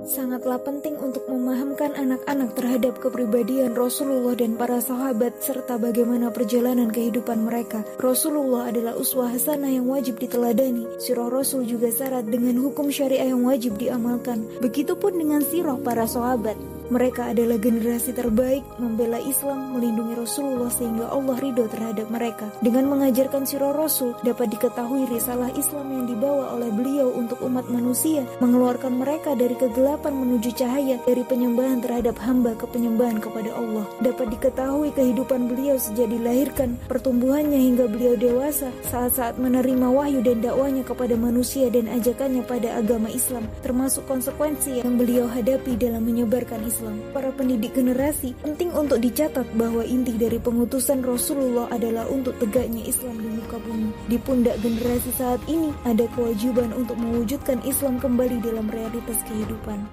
Sangatlah penting untuk memahamkan anak-anak terhadap kepribadian Rasulullah dan para sahabat serta bagaimana perjalanan kehidupan mereka. Rasulullah adalah uswah hasanah yang wajib diteladani. Sirah Rasul juga syarat dengan hukum syariah yang wajib diamalkan. Begitupun dengan sirah para sahabat. Mereka adalah generasi terbaik membela Islam, melindungi Rasulullah sehingga Allah ridho terhadap mereka. Dengan mengajarkan sirah Rasul, dapat diketahui risalah Islam yang dibawa oleh beliau untuk umat manusia, mengeluarkan mereka dari kegelapan menuju cahaya, dari penyembahan terhadap hamba ke penyembahan kepada Allah. Dapat diketahui kehidupan beliau sejak dilahirkan, pertumbuhannya hingga beliau dewasa, saat-saat menerima wahyu dan dakwanya kepada manusia dan ajakannya pada agama Islam, termasuk konsekuensi yang beliau hadapi dalam menyebarkan Islam. Islam, para pendidik generasi, penting untuk dicatat bahwa inti dari pengutusan Rasulullah adalah untuk tegaknya Islam di muka bumi. Di pundak generasi saat ini, ada kewajiban untuk mewujudkan Islam kembali dalam realitas kehidupan.